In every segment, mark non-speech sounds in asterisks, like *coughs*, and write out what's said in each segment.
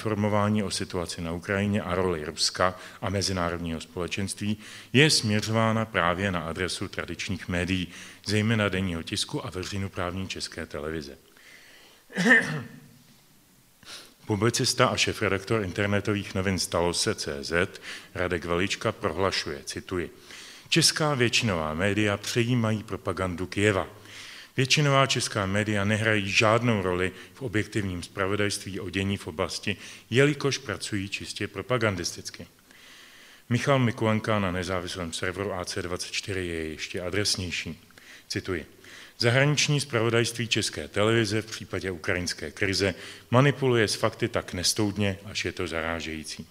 informování o situaci na Ukrajině a roli Ruska a mezinárodního společenství je směřována právě na adresu tradičních médií, zejména denního tisku a veřejnoprávní české televize. Publicista a šefredaktor internetových novin Stalo se CZ Radek Velička prohlašuje, cituji, Česká většinová média přejímají propagandu Kieva. Většinová česká média nehrají žádnou roli v objektivním spravodajství o dění v oblasti, jelikož pracují čistě propagandisticky. Michal Mikulenka na nezávislém serveru AC24 je ještě adresnější. Cituji. Zahraniční zpravodajství České televize v případě ukrajinské krize manipuluje s fakty tak nestoudně, až je to zarážející.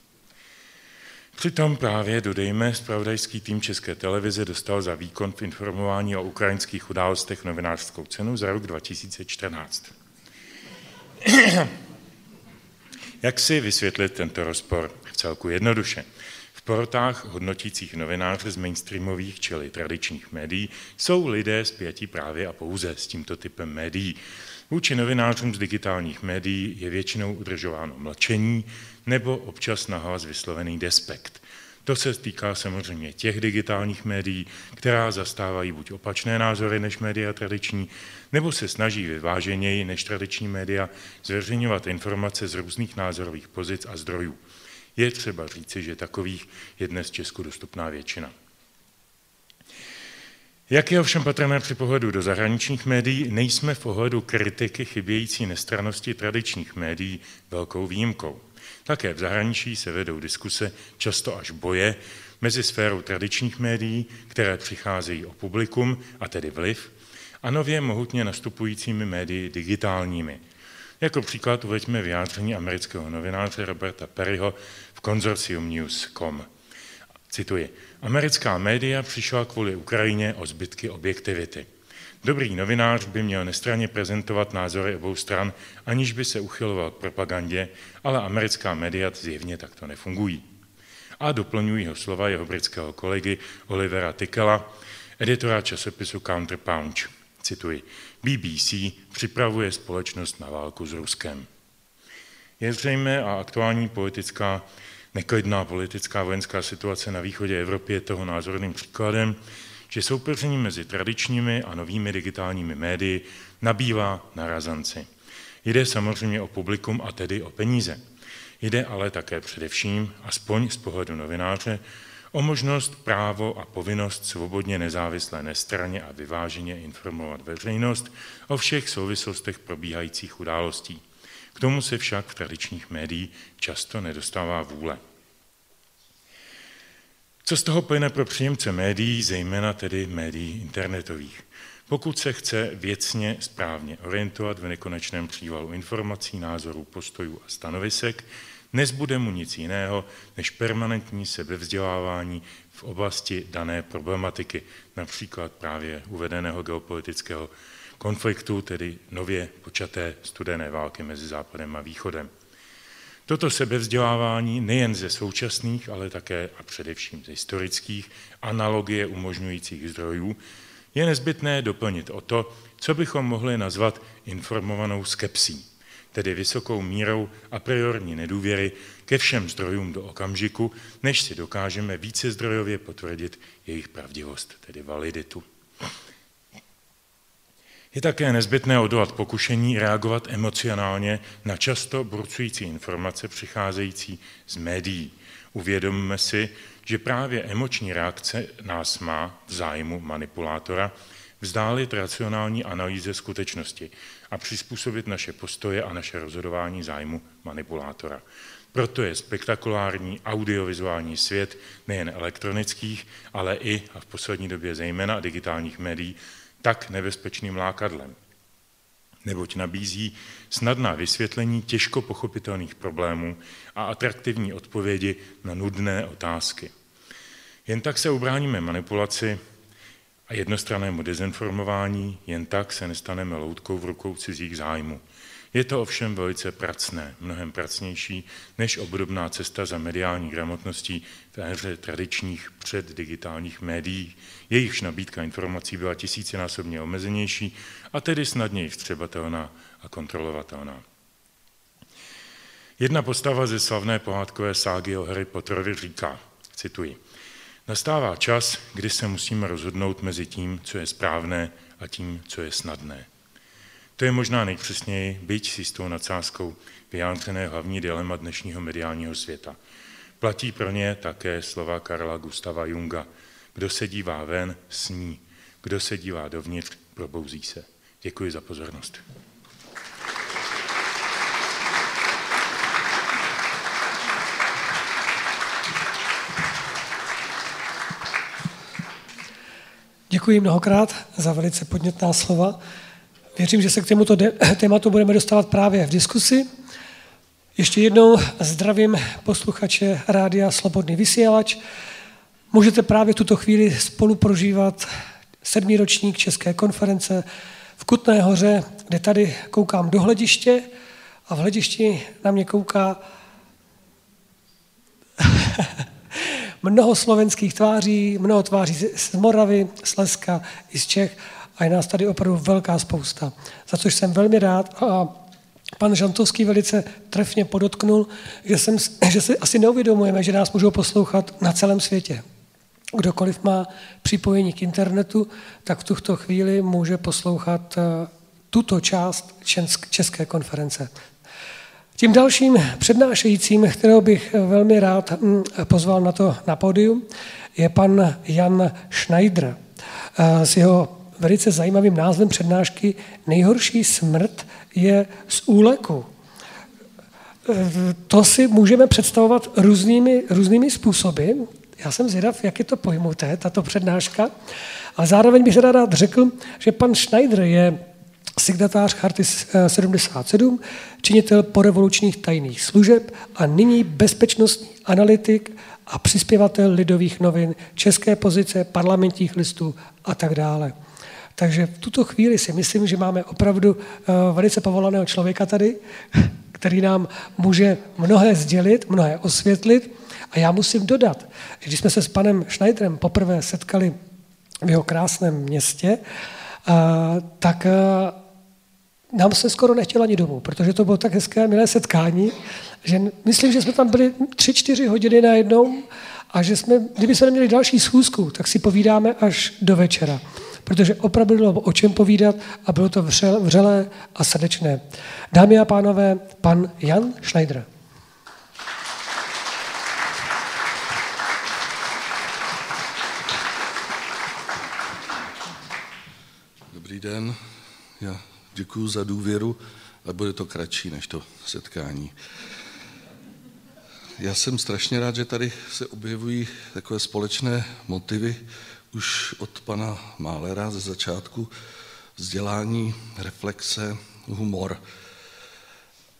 Přitom právě, dodejme, zpravodajský tým České televize dostal za výkon v informování o ukrajinských událostech novinářskou cenu za rok 2014. *clears throat* Jak si vysvětlit tento rozpor? V celku jednoduše. V porotách hodnotících novináře z mainstreamových, čili tradičních médií, jsou lidé zpětí právě a pouze s tímto typem médií. Vůči novinářům z digitálních médií je většinou udržováno mlčení nebo občas nahlas vyslovený despekt. To se týká samozřejmě těch digitálních médií, která zastávají buď opačné názory než média tradiční, nebo se snaží vyváženěji než tradiční média zveřejňovat informace z různých názorových pozic a zdrojů. Je třeba říci, že takových je dnes Česku dostupná většina. Jak je ovšem patrné při pohledu do zahraničních médií, nejsme v ohledu kritiky chybějící nestranosti tradičních médií velkou výjimkou. Také v zahraničí se vedou diskuse, často až boje, mezi sférou tradičních médií, které přicházejí o publikum, a tedy vliv, a nově mohutně nastupujícími médii digitálními. Jako příklad uveďme vyjádření amerického novináře Roberta Perryho v konzorcium News.com. Cituji. Americká média přišla kvůli Ukrajině o zbytky objektivity. Dobrý novinář by měl nestranně prezentovat názory obou stran, aniž by se uchyloval k propagandě, ale americká média zjevně takto nefungují. A doplňují ho slova jeho britského kolegy Olivera Tickela, editora časopisu Counterpunch. Cituji. BBC připravuje společnost na válku s Ruskem. Je zřejmé a aktuální politická, neklidná politická vojenská situace na východě Evropy je toho názorným příkladem, že soupeření mezi tradičními a novými digitálními médii nabývá na razanci. Jde samozřejmě o publikum a tedy o peníze. Jde ale také především, aspoň z pohledu novináře, o možnost, právo a povinnost svobodně nezávislé nestraně a vyváženě informovat veřejnost o všech souvislostech probíhajících událostí. K tomu se však v tradičních médiích často nedostává vůle. Co z toho plyne pro příjemce médií, zejména tedy médií internetových? Pokud se chce věcně správně orientovat v nekonečném přívalu informací, názorů, postojů a stanovisek, nezbude mu nic jiného než permanentní sebevzdělávání v oblasti dané problematiky, například právě uvedeného geopolitického konfliktu, tedy nově počaté studené války mezi Západem a Východem. Toto sebevzdělávání nejen ze současných, ale také a především ze historických analogie umožňujících zdrojů je nezbytné doplnit o to, co bychom mohli nazvat informovanou skepsí, tedy vysokou mírou a priorní nedůvěry ke všem zdrojům do okamžiku, než si dokážeme více zdrojově potvrdit jejich pravdivost, tedy validitu. Je také nezbytné odolat pokušení reagovat emocionálně na často burcující informace přicházející z médií. Uvědomme si, že právě emoční reakce nás má v zájmu manipulátora vzdálit racionální analýze skutečnosti a přizpůsobit naše postoje a naše rozhodování zájmu manipulátora. Proto je spektakulární audiovizuální svět nejen elektronických, ale i a v poslední době zejména digitálních médií tak nebezpečným lákadlem, neboť nabízí snadná vysvětlení těžko pochopitelných problémů a atraktivní odpovědi na nudné otázky. Jen tak se ubráníme manipulaci a jednostrannému dezinformování, jen tak se nestaneme loutkou v rukou cizích zájmů. Je to ovšem velice pracné, mnohem pracnější než obdobná cesta za mediální gramotností v éře tradičních předdigitálních médií. Jejichž nabídka informací byla tisícinásobně omezenější a tedy snadněji vstřebatelná a kontrolovatelná. Jedna postava ze slavné pohádkové ságy o Harry Potterovi říká, cituji, nastává čas, kdy se musíme rozhodnout mezi tím, co je správné a tím, co je snadné. To je možná nejpřesněji, byť s jistou nadsázkou, vyjádřené hlavní dilema dnešního mediálního světa. Platí pro ně také slova Karla Gustava Junga. Kdo se dívá ven, sní. Kdo se dívá dovnitř, probouzí se. Děkuji za pozornost. Děkuji mnohokrát za velice podnětná slova. Věřím, že se k tomuto *clears throat* tématu budeme dostávat právě v diskusi. Ještě jednou zdravím posluchače Rádia Slobodný vysílač. Můžete právě tuto chvíli spolu prožívat sedmý ročník České konference v Kutné hoře, kde tady koukám do hlediště a v hledišti na mě kouká *laughs* mnoho slovenských tváří, mnoho tváří z Moravy, z Leska i z Čech a je nás tady opravdu velká spousta, za což jsem velmi rád a pan Žantovský velice trefně podotknul, že, jsem, *clears throat* že si asi neuvědomujeme, že nás můžou poslouchat na celém světě. Kdokoliv má připojení k internetu, tak v tuto chvíli může poslouchat eh, tuto část České konference. Tím dalším přednášejícím, kterého bych velmi rád hm, pozval na to na pódium, je pan Jan Schneider eh, s jeho velice zajímavým názvem přednášky Nejhorší smrt je z úleku. Eh, to si můžeme představovat různými, různými způsoby. Já jsem zvědav, jak je to pojmuté, tato přednáška. A zároveň bych rád řekl, že pan Schneider je signatář Charty 77, činitel porevolučních tajných služeb a nyní bezpečnostní analytik a přispěvatel lidových novin, české pozice, parlamentních listů a tak dále. Takže v tuto chvíli si myslím, že máme opravdu eh, velice povolaného člověka tady, *laughs* který nám může mnohé sdělit, mnohé osvětlit. A já musím dodat, že když jsme se s panem Schneiderem poprvé setkali v jeho krásném městě, eh, tak eh, nám se skoro nechtělo ani domů, protože to bylo tak hezké, milé setkání, že myslím, že jsme tam byli tři, čtyři hodiny najednou a že jsme, kdyby jsme neměli další schůzku, tak si povídáme až do večera. Protože opravdu bylo o čem povídat a bylo to vřelé a srdečné. Dámy a pánové, pan Jan Schneider. Dobrý den. Já Děkuji za důvěru a bude to kratší než to setkání. Já jsem strašně rád, že tady se objevují takové společné motivy už od pana Málera ze začátku vzdělání, reflexe, humor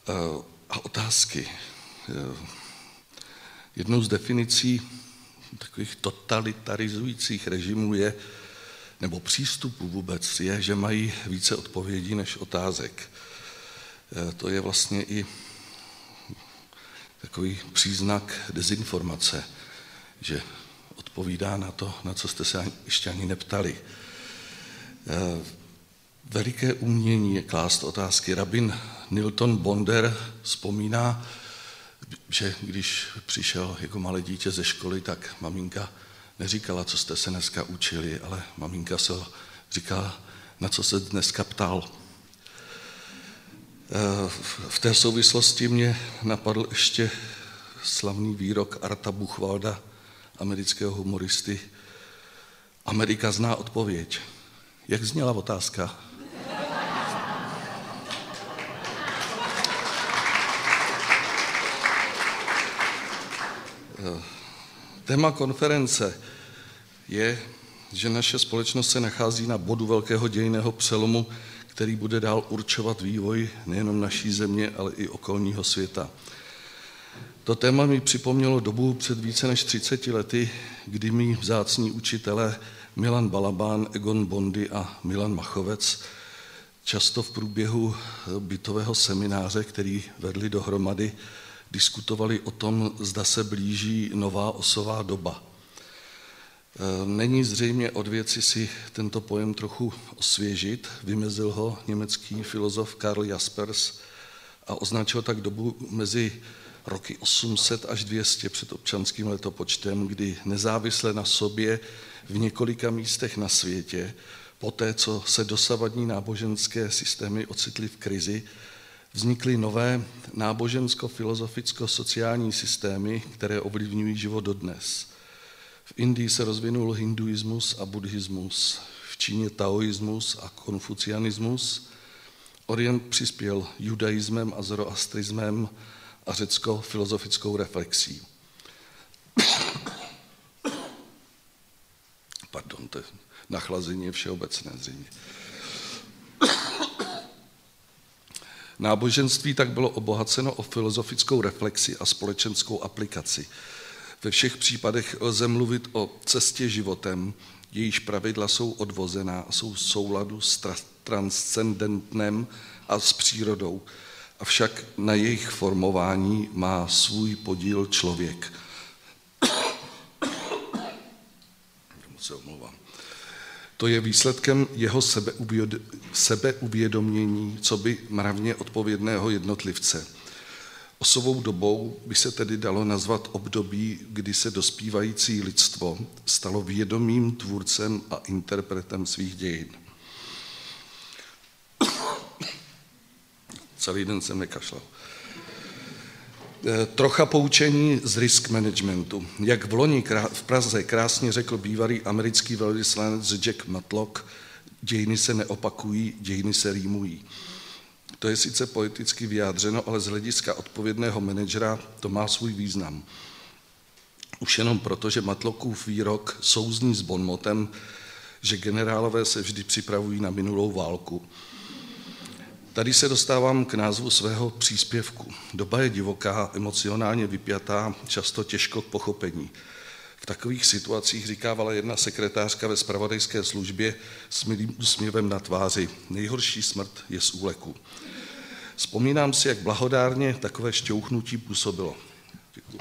eh, a otázky. Eh, jednou z definicí takových totalitarizujících režimů je nebo přístupu vůbec je, že mají více odpovědí než otázek. E, to je vlastně i takový příznak dezinformace, že odpovídá na to, na co jste se ještě ani neptali. E, veliké umění je klást otázky. Rabin Nilton Bonder vzpomíná, že když přišel jako malé dítě ze školy, tak maminka neříkala, co jste se dneska učili, ale maminka se říkala, na co se dneska ptal. Eh, v té souvislosti mě napadl ještě slavný výrok Arta Buchwalda, amerického humoristy. Amerika zná odpověď. Jak zněla otázka? Uh, Téma konference je, že naše společnost se nachází na bodu velkého dějného přelomu, který bude dál určovat vývoj nejenom naší země, ale i okolního světa. To téma mi připomnělo dobu před více než 30 lety, kdy mi vzácní učitelé Milan Balabán, Egon Bondy a Milan Machovec často v průběhu bytového semináře, který vedli dohromady, diskutovali o tom, zda se blíží nová osová doba. E, není zřejmě od věci si tento pojem trochu osvěžit, vymezil ho německý filozof Karl Jaspers a označil tak dobu mezi roky 800 až 200 před občanským letopočtem, kdy nezávisle na sobě v několika místech na světě, poté co se dosavadní náboženské systémy ocitly v krizi, vznikly nové nábožensko-filozoficko-sociální systémy, které ovlivňují život dodnes. V Indii se rozvinul hinduismus a buddhismus, v Číně taoismus a konfucianismus, Orient přispěl judaismem a zoroastrismem a Řecko filozofickou reflexí. Pardon, to je nachlazení všeobecné zřejmě. Náboženství tak bylo obohaceno o filozofickou reflexi a společenskou aplikaci. Ve všech případech lze mluvit o cestě životem, jejíž pravidla jsou odvozená a jsou v souladu s transcendentnem a s přírodou. Avšak na jejich formování má svůj podíl člověk. *coughs* se omlouvám. To je výsledkem jeho sebeuvědomění, co by mravně odpovědného jednotlivce. Osovou dobou by se tedy dalo nazvat období, kdy se dospívající lidstvo stalo vědomým tvůrcem a interpretem svých dějin. Celý den jsem nekašlal. Eh, trocha poučení z risk managementu. Jak v loni v Praze krásně řekl bývalý americký velvyslanec Jack Matlock, dějiny se neopakují, dějiny se rýmují. To je sice poeticky vyjádřeno, ale z hlediska odpovědného manažera to má svůj význam. Už jenom proto, že Matlockův výrok souzní s bonmotem, že generálové se vždy připravují na minulou válku. Tady se dostávám k názvu svého příspěvku. Doba je divoká, emocionálně vypjatá, často těžko k pochopení. V takových situacích říkávala jedna sekretářka ve spravodajské službě s milým úsměvem na tváři. Nejhorší smrt je z úleku. Vzpomínám si, jak blahodárně takové šťouchnutí působilo. Děkuji.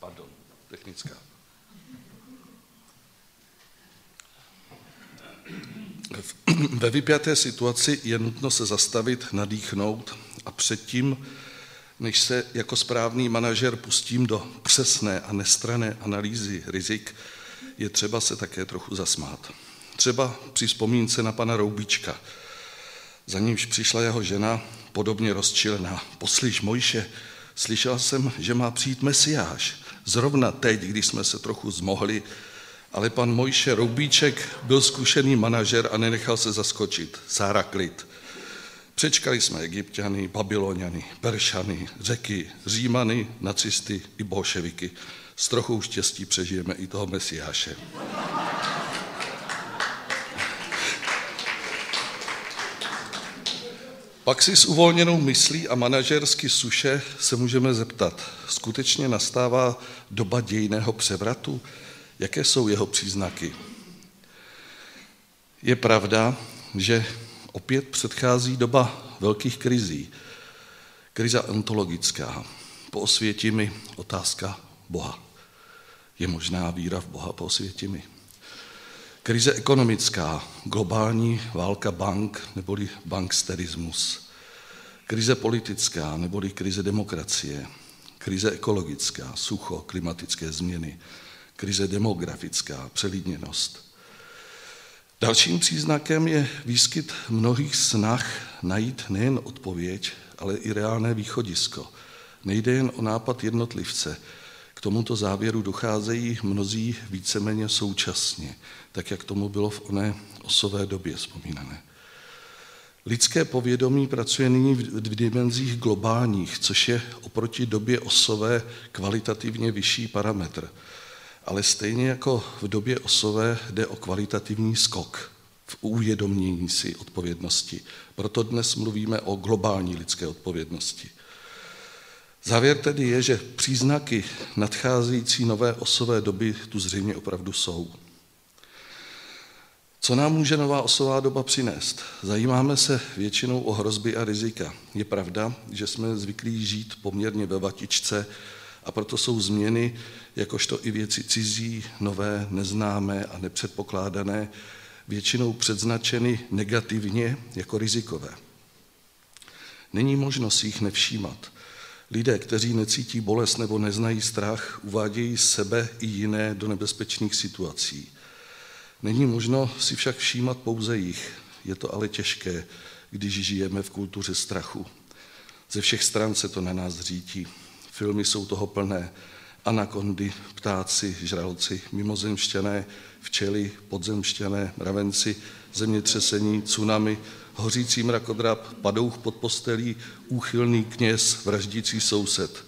Pardon, technická. *clears throat* Ve vypjaté situaci je nutno se zastavit, nadýchnout a předtím, než se jako správný manažer pustím do přesné a nestrané analýzy rizik, je třeba se také trochu zasmát. Třeba při vzpomínce na pana Roubíčka. Za nímž přišla jeho žena, podobně rozčilená. Poslyš, Mojše, slyšel jsem, že má přijít Mesiáš. Zrovna teď, když jsme se trochu zmohli, ale pan Mojše Roubíček byl zkušený manažer a nenechal se zaskočit. Sára klid. Přečkali jsme egyptiany, babyloniany, peršany, řeky, římany, nacisty i bolševiky. S trochou štěstí přežijeme i toho mesiáše. Pak si s uvolněnou myslí a manažersky suše se můžeme zeptat, skutečně nastává doba dějného převratu? Jaké jsou jeho příznaky? Je pravda, že opět předchází doba velkých krizí. Kriza ontologická. Po mi otázka Boha. Je možná víra v Boha po mi? Krize ekonomická, globální válka bank neboli banksterismus. Krize politická neboli krize demokracie. Krize ekologická, sucho, klimatické změny krize demografická, přelidněnost. Dalším příznakem je výskyt mnohých snah najít nejen odpověď, ale i reálné východisko. Nejde jen o nápad jednotlivce. K tomuto závěru docházejí mnozí víceméně současně, tak jak tomu bylo v oné osové době vzpomínané. Lidské povědomí pracuje nyní v dimenzích globálních, což je oproti době osové kvalitativně vyšší parametr – ale stejně jako v době osové jde o kvalitativní skok v uvědomění si odpovědnosti. Proto dnes mluvíme o globální lidské odpovědnosti. Závěr tedy je, že příznaky nadcházející nové osové doby tu zřejmě opravdu jsou. Co nám může nová osová doba přinést? Zajímáme se většinou o hrozby a rizika. Je pravda, že jsme zvyklí žít poměrně ve vatičce a proto jsou změny, jakožto i věci cizí, nové, neznámé a nepředpokládané, většinou předznačeny negativně jako rizikové. Není možno si jich nevšímat. Lidé, kteří necítí bolest nebo neznají strach, uvádějí sebe i jiné do nebezpečných situací. Není možno si však všímat pouze jich. Je to ale těžké, když žijeme v kultuře strachu. Ze všech stran se to na nás řítí. Filmy jsou toho plné. Anakondy, ptáci, žralci, mimozemšťané, včely, podzemšťané, mravenci, zemětřesení, tsunami, hořící mrakodrap, padouch pod postelí, úchylný kněz, vraždící soused.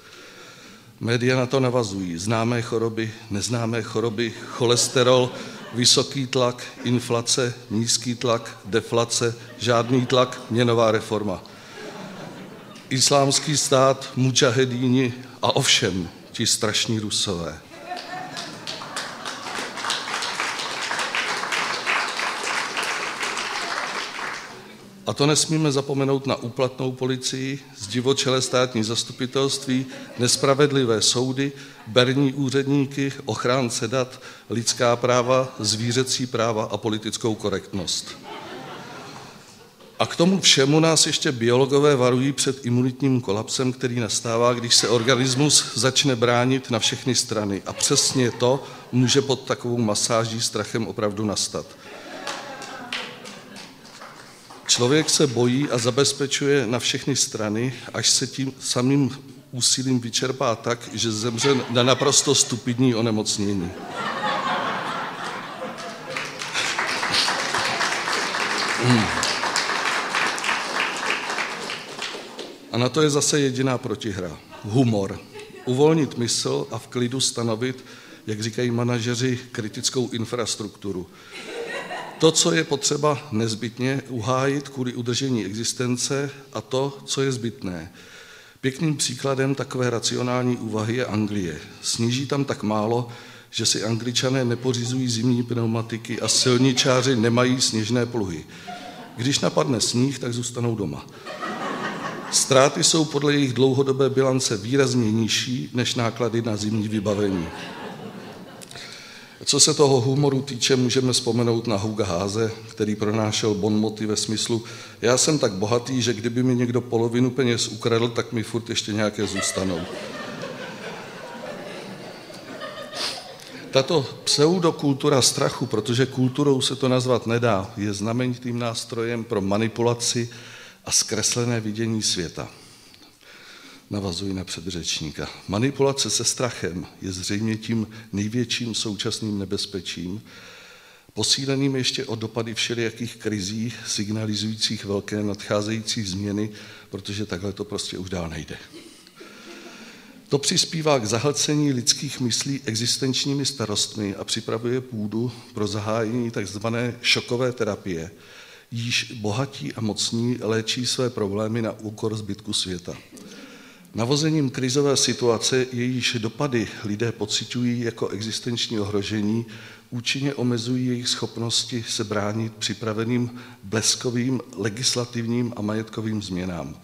Média na to navazují. Známé choroby, neznámé choroby, cholesterol, vysoký tlak, inflace, nízký tlak, deflace, žádný tlak, měnová reforma. Islámský stát, mučahedíni a ovšem ti strašní rusové. A to nesmíme zapomenout na úplatnou policii, zdivočelé státní zastupitelství, nespravedlivé soudy, berní úředníky, ochránce dat, lidská práva, zvířecí práva a politickou korektnost. A k tomu všemu nás ještě biologové varují před imunitním kolapsem, který nastává, když se organismus začne bránit na všechny strany. A přesně to může pod takovou masáží strachem opravdu nastat. Člověk se bojí a zabezpečuje na všechny strany, až se tím samým úsilím vyčerpá tak, že zemře na naprosto stupidní onemocnění. Hmm. A na to je zase jediná protihra. Humor. Uvolnit mysl a v klidu stanovit, jak říkají manažeři, kritickou infrastrukturu. To, co je potřeba nezbytně uhájit kvůli udržení existence a to, co je zbytné. Pěkným příkladem takové racionální úvahy je Anglie. Sníží tam tak málo, že si angličané nepořizují zimní pneumatiky a silničáři nemají sněžné pluhy. Když napadne sníh, tak zůstanou doma. Ztráty jsou podle jejich dlouhodobé bilance výrazně nižší než náklady na zimní vybavení. Co se toho humoru týče, můžeme vzpomenout na Huga Háze, který pronášel bonmoty ve smyslu já jsem tak bohatý, že kdyby mi někdo polovinu peněz ukradl, tak mi furt ještě nějaké zůstanou. Tato pseudokultura strachu, protože kulturou se to nazvat nedá, je znamenitým nástrojem pro manipulaci a zkreslené vidění světa. Navazuji na předřečníka. Manipulace se strachem je zřejmě tím největším současným nebezpečím, posíleným ještě o dopady všelijakých krizí, signalizujících velké nadcházející změny, protože takhle to prostě už dál nejde. To přispívá k zahlcení lidských myslí existenčními starostmi a připravuje půdu pro zahájení tzv. šokové terapie, již bohatí a mocní léčí své problémy na úkor zbytku světa. Navozením krizové situace, jejíž dopady lidé pocitují jako existenční ohrožení, účinně omezují jejich schopnosti se bránit připraveným bleskovým legislativním a majetkovým změnám.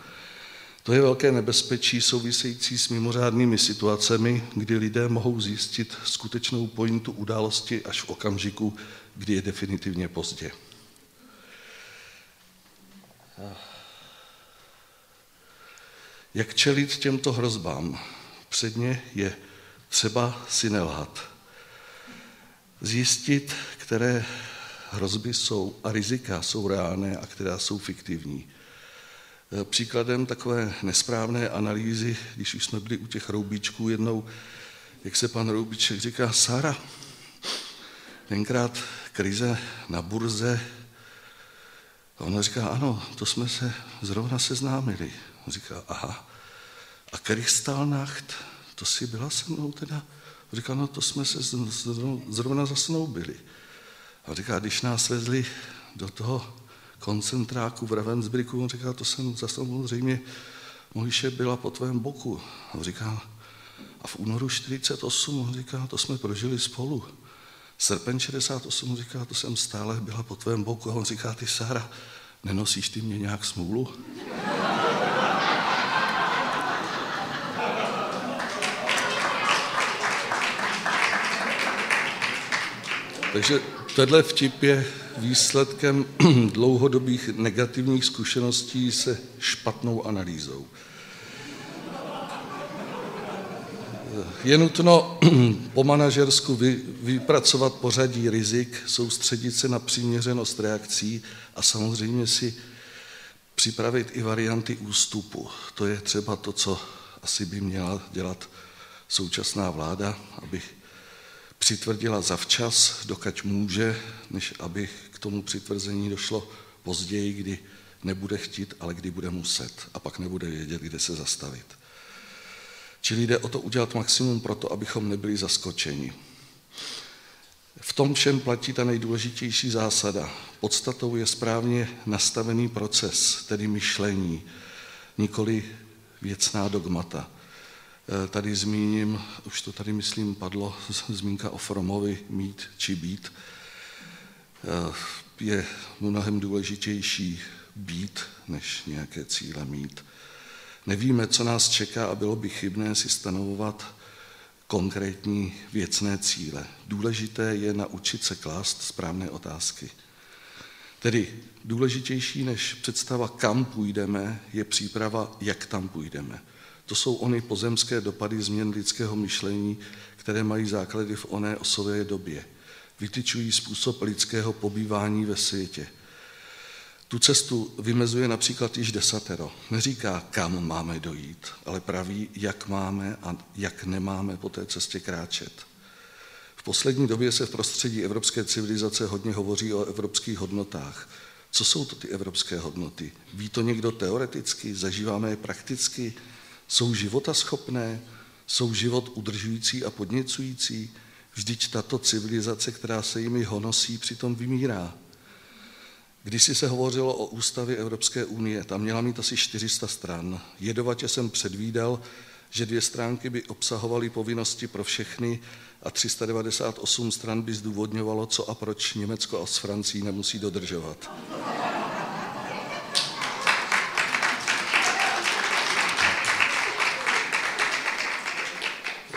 To je velké nebezpečí související s mimořádnými situacemi, kdy lidé mohou zjistit skutečnou pointu události až v okamžiku, kdy je definitivně pozdě. Jak čelit těmto hrozbám? Předně je třeba si nelhat. Zjistit, které hrozby jsou a rizika jsou reálné a která jsou fiktivní. Příkladem takové nesprávné analýzy, když už jsme byli u těch roubíčků jednou, jak se pan Roubíček říká, Sara, tenkrát krize na burze, a ona říká, ano, to jsme se zrovna seznámili. On říká, aha, a Kristallnacht, to si byla se mnou teda? On říká, no to jsme se zrovna zasnoubili. A říká, když nás vezli do toho koncentráku v Ravensbrücku, on říká, to jsem za samozřejmě Mojiše byla po tvém boku. On říká, a v únoru 48, on říká, to jsme prožili spolu. Srpen 68, říká, to jsem stále byla po tvém boku. A on říká, ty Sára, nenosíš ty mě nějak smůlu? Takže Tenhle vtip je výsledkem *clears throat* dlouhodobých negativních zkušeností se špatnou analýzou. Je nutno *clears throat* po manažersku vy, vypracovat pořadí rizik, soustředit se na přiměřenost reakcí a samozřejmě si připravit i varianty ústupu. To je třeba to, co asi by měla dělat současná vláda, aby přitvrdila zavčas, dokud může, než aby k tomu přitvrzení došlo později, kdy nebude chtít, ale kdy bude muset a pak nebude vědět, kde se zastavit. Čili jde o to udělat maximum pro to, abychom nebyli zaskočeni. V tom všem platí ta nejdůležitější zásada. Podstatou je správně nastavený proces, tedy myšlení, nikoli věcná dogmata. E, tady zmíním, už to tady myslím padlo, zmínka o Fromovi mít či být. E, je mnohem důležitější být, než nějaké cíle mít. Nevíme, co nás čeká a bylo by chybné si stanovovat konkrétní věcné cíle. Důležité je naučit se klást správné otázky. Tedy důležitější než představa, kam půjdeme, je příprava, jak tam půjdeme. To jsou ony pozemské dopady změn lidského myšlení, které mají základy v oné osové době. Vytyčují způsob lidského pobývání ve světě – tu cestu vymezuje například již desatero. Neříká, kam máme dojít, ale praví, jak máme a jak nemáme po té cestě kráčet. V poslední době se v prostředí evropské civilizace hodně hovoří o evropských hodnotách. Co jsou to ty evropské hodnoty? Ví to někdo teoreticky? Zažíváme je prakticky? Jsou života schopné? Jsou život udržující a podněcující? Vždyť tato civilizace, která se jimi honosí, přitom vymírá. Když se hovořilo o ústavě Evropské unie, tam měla mít asi 400 stran. Jedovatě jsem předvídal, že dvě stránky by obsahovaly povinnosti pro všechny a 398 stran by zdůvodňovalo, co a proč Německo a s Francií nemusí dodržovat.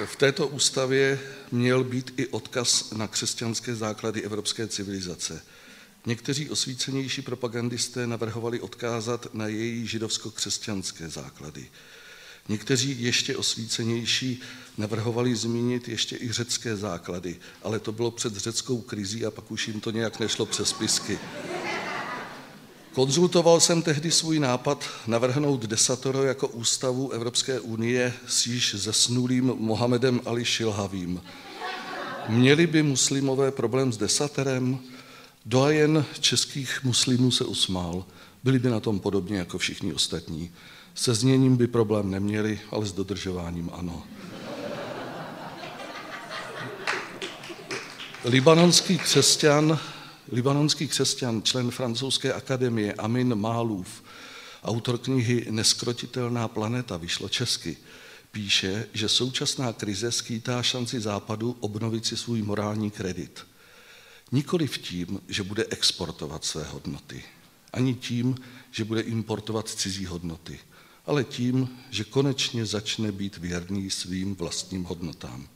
V této ústavě měl být i odkaz na křesťanské základy evropské civilizace – Někteří osvícenější propagandisté navrhovali odkázat na její židovsko-křesťanské základy. Někteří ještě osvícenější navrhovali zmínit ještě i řecké základy, ale to bylo před řeckou krizí a pak už jim to nějak nešlo přes pisky. Konzultoval jsem tehdy svůj nápad navrhnout desatoro jako ústavu Evropské unie s již zesnulým Mohamedem Ali Šilhavým. Měli by muslimové problém s desaterem? Doajen českých muslimů se usmál. Byli by na tom podobně jako všichni ostatní. Se zněním by problém neměli, ale s dodržováním ano. Libanonský křesťan, libanonský křesťan, člen francouzské akademie Amin Málův, autor knihy Neskrotitelná planeta, vyšlo česky, píše, že současná krize skýtá šanci Západu obnovit si svůj morální kredit – Nikoli v tím, že bude exportovat své hodnoty, ani tím, že bude importovat cizí hodnoty, ale tím, že konečně začne být věrný svým vlastním hodnotám.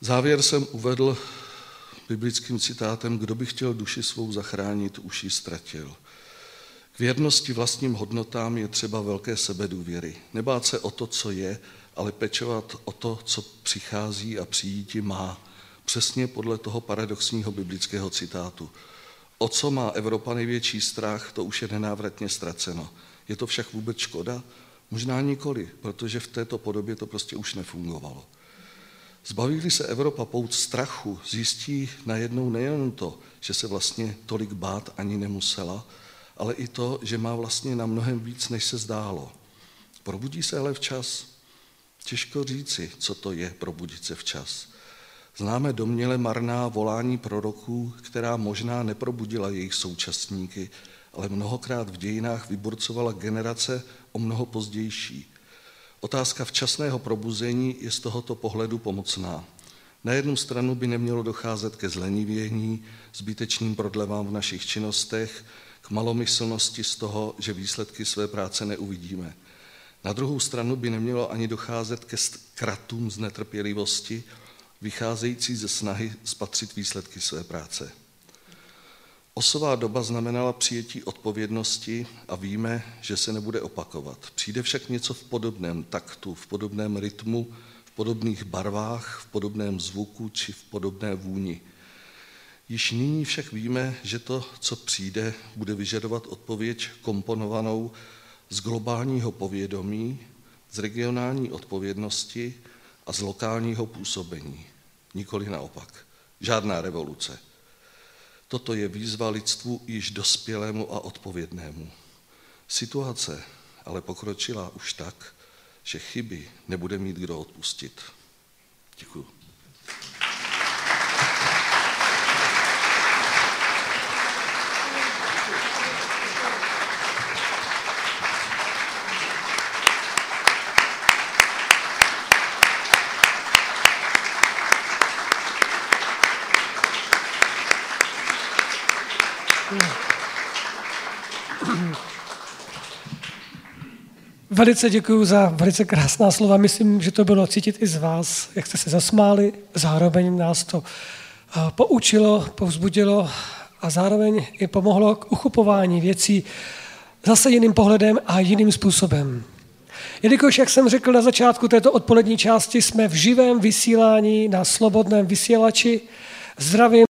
Závěr jsem uvedl biblickým citátem, kdo by chtěl duši svou zachránit, už ji ztratil. Věrnosti vlastním hodnotám je třeba velké sebedůvěry. Nebát se o to, co je, ale pečovat o to, co přichází a přijíti má. Přesně podle toho paradoxního biblického citátu. O co má Evropa největší strach, to už je nenávratně ztraceno. Je to však vůbec škoda? Možná nikoli, protože v této podobě to prostě už nefungovalo. Zbaví se Evropa pout strachu, zjistí najednou nejen to, že se vlastně tolik bát ani nemusela, ale i to, že má vlastně na mnohem víc, než se zdálo. Probudí se ale včas? Těžko říci, co to je probudit se včas. Známe domněle marná volání proroků, která možná neprobudila jejich současníky, ale mnohokrát v dějinách vyburcovala generace o mnoho pozdější. Otázka včasného probuzení je z tohoto pohledu pomocná. Na jednu stranu by nemělo docházet ke zlenivění, zbytečným prodlevám v našich činnostech, malomyslnosti z toho, že výsledky své práce neuvidíme. Na druhou stranu by nemělo ani docházet ke zkratům z netrpělivosti, vycházející ze snahy spatřit výsledky své práce. Osová doba znamenala přijetí odpovědnosti a víme, že se nebude opakovat. Přijde však něco v podobném taktu, v podobném rytmu, v podobných barvách, v podobném zvuku či v podobné vůni. Již nyní však víme, že to, co přijde, bude vyžadovat odpověď komponovanou z globálního povědomí, z regionální odpovědnosti a z lokálního působení. Nikoli naopak. Žádná revoluce. Toto je výzva lidstvu již dospělému a odpovědnému. Situace ale pokročila už tak, že chyby nebude mít kdo odpustit. Děkuji. Velice děkuji za velice krásná slova. Myslím, že to bylo cítit i z vás, jak jste se zasmáli. Zároveň nás to eh, poučilo, povzbudilo a zároveň i pomohlo k uchopování věcí zase jiným pohledem a jiným způsobem. Jelikož, jak jsem řekl na začátku této odpolední části, jsme v živém vysílání na slobodném vysílači, zdravím